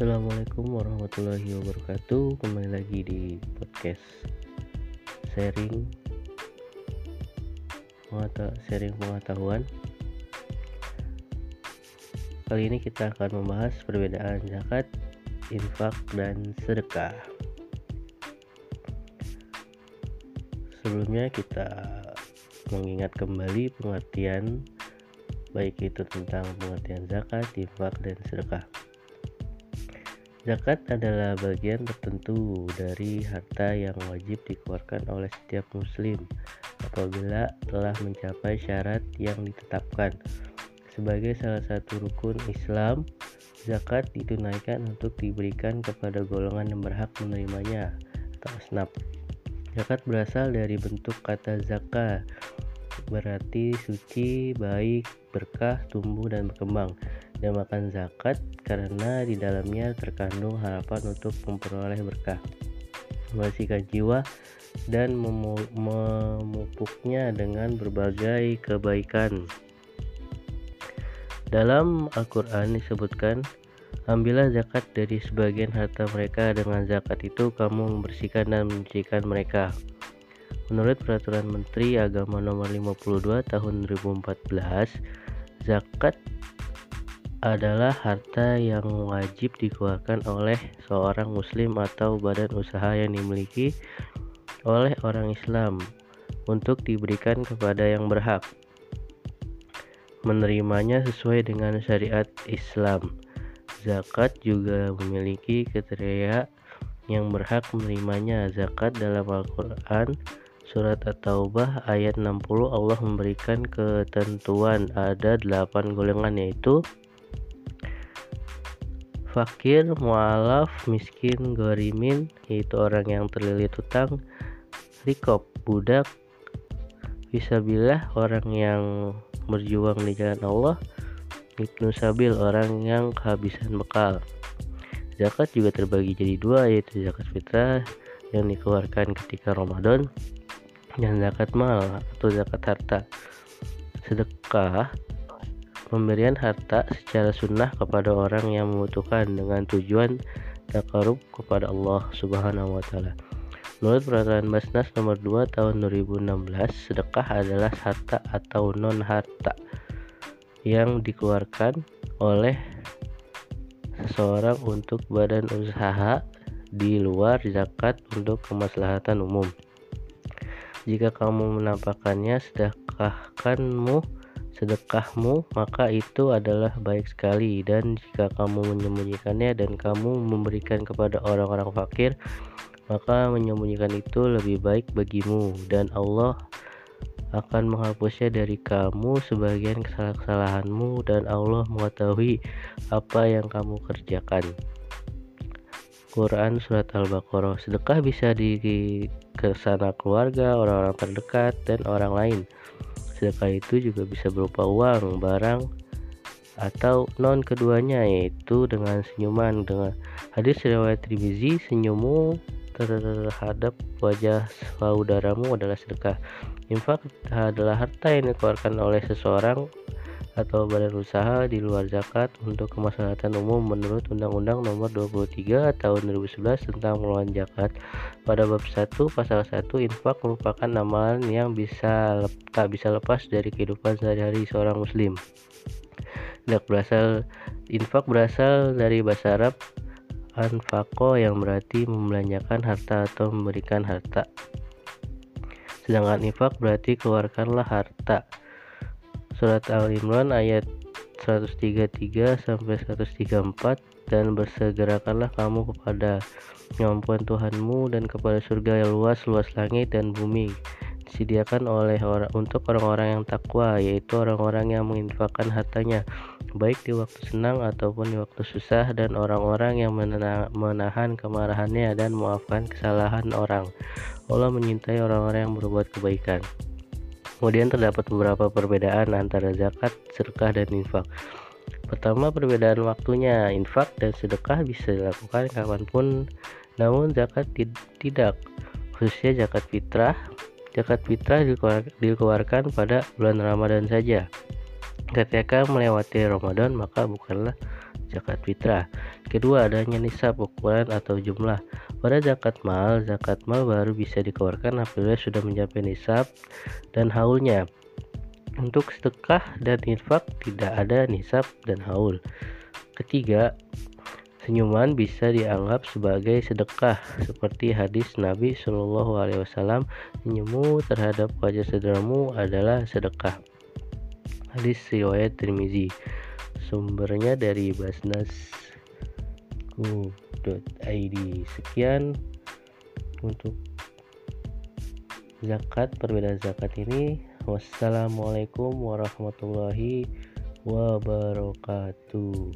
Assalamualaikum warahmatullahi wabarakatuh. Kembali lagi di podcast Sharing Sharing pengetahuan. Kali ini kita akan membahas perbedaan zakat, infak, dan sedekah. Sebelumnya kita mengingat kembali pengertian baik itu tentang pengertian zakat, infak, dan sedekah. Zakat adalah bagian tertentu dari harta yang wajib dikeluarkan oleh setiap muslim apabila telah mencapai syarat yang ditetapkan. Sebagai salah satu rukun Islam, zakat ditunaikan untuk diberikan kepada golongan yang berhak menerimanya atau asnaf. Zakat berasal dari bentuk kata zakat berarti suci, baik, berkah, tumbuh dan berkembang. Dinamakan zakat karena di dalamnya terkandung harapan untuk memperoleh berkah, membersihkan jiwa dan memupuknya dengan berbagai kebaikan. Dalam Al-Quran disebutkan, Ambillah zakat dari sebagian harta mereka dengan zakat itu kamu membersihkan dan menyucikan mereka. Menurut Peraturan Menteri Agama Nomor 52 Tahun 2014, zakat adalah harta yang wajib dikeluarkan oleh seorang muslim atau badan usaha yang dimiliki oleh orang Islam untuk diberikan kepada yang berhak menerimanya sesuai dengan syariat Islam. Zakat juga memiliki kriteria yang berhak menerimanya. Zakat dalam Al-Qur'an Surat At-Taubah ayat 60 Allah memberikan ketentuan ada 8 golongan yaitu fakir, mualaf, miskin, gorimin yaitu orang yang terlilit hutang, rikob, budak, bisabilah orang yang berjuang di jalan Allah, ibnu sabil orang yang kehabisan bekal. Zakat juga terbagi jadi dua yaitu zakat fitrah yang dikeluarkan ketika Ramadan dan zakat mal atau zakat harta. Sedekah pemberian harta secara sunnah kepada orang yang membutuhkan dengan tujuan takarub kepada Allah Subhanahu wa taala. Menurut peraturan Basnas nomor 2 tahun 2016, sedekah adalah harta atau non harta yang dikeluarkan oleh seseorang untuk badan usaha di luar zakat untuk kemaslahatan umum. Jika kamu menampakkannya, sedekahkanmu sedekahmu, maka itu adalah baik sekali. Dan jika kamu menyembunyikannya dan kamu memberikan kepada orang-orang fakir, maka menyembunyikan itu lebih baik bagimu. Dan Allah akan menghapusnya dari kamu sebagian kesalahanmu dan Allah mengetahui apa yang kamu kerjakan. Quran Surat Al-Baqarah Sedekah bisa di ke sana keluarga, orang-orang terdekat, dan orang lain sedekah itu juga bisa berupa uang, barang, atau non keduanya yaitu dengan senyuman. Dengan hadis riwayat Tirmizi senyummu terhadap wajah saudaramu adalah sedekah. Infak adalah harta yang dikeluarkan oleh seseorang atau badan usaha di luar zakat untuk kemaslahatan umum menurut Undang-Undang Nomor 23 Tahun 2011 tentang pengelolaan zakat. Pada bab 1 pasal 1 infak merupakan amalan yang bisa tak bisa lepas dari kehidupan sehari-hari seorang muslim. Tidak berasal infak berasal dari bahasa Arab anfako yang berarti membelanjakan harta atau memberikan harta. Sedangkan infak berarti keluarkanlah harta surat Al-Imran ayat 133 sampai 134 dan bersegerakanlah kamu kepada kemampuan Tuhanmu dan kepada surga yang luas luas langit dan bumi. Disediakan oleh orang untuk orang-orang yang takwa yaitu orang-orang yang menginfakkan hartanya baik di waktu senang ataupun di waktu susah dan orang-orang yang menahan kemarahannya dan memaafkan kesalahan orang. Allah menyintai orang-orang yang berbuat kebaikan Kemudian terdapat beberapa perbedaan antara zakat, sedekah, dan infak. Pertama, perbedaan waktunya. Infak dan sedekah bisa dilakukan kapan pun, namun zakat tidak. Khususnya zakat fitrah. Zakat fitrah dikeluarkan pada bulan Ramadan saja. Ketika melewati Ramadan, maka bukanlah zakat fitrah. Kedua, adanya nisab ukuran atau jumlah. Pada zakat mal, zakat mal baru bisa dikeluarkan apabila sudah mencapai nisab dan haulnya. Untuk sedekah dan infak tidak ada nisab dan haul. Ketiga, Senyuman bisa dianggap sebagai sedekah, seperti hadis Nabi Shallallahu Alaihi Wasallam, senyummu terhadap wajah saudaramu adalah sedekah. Hadis riwayat Tirmizi. Sumbernya dari basnas.id. Sekian untuk zakat perbedaan zakat ini. Wassalamualaikum warahmatullahi wabarakatuh.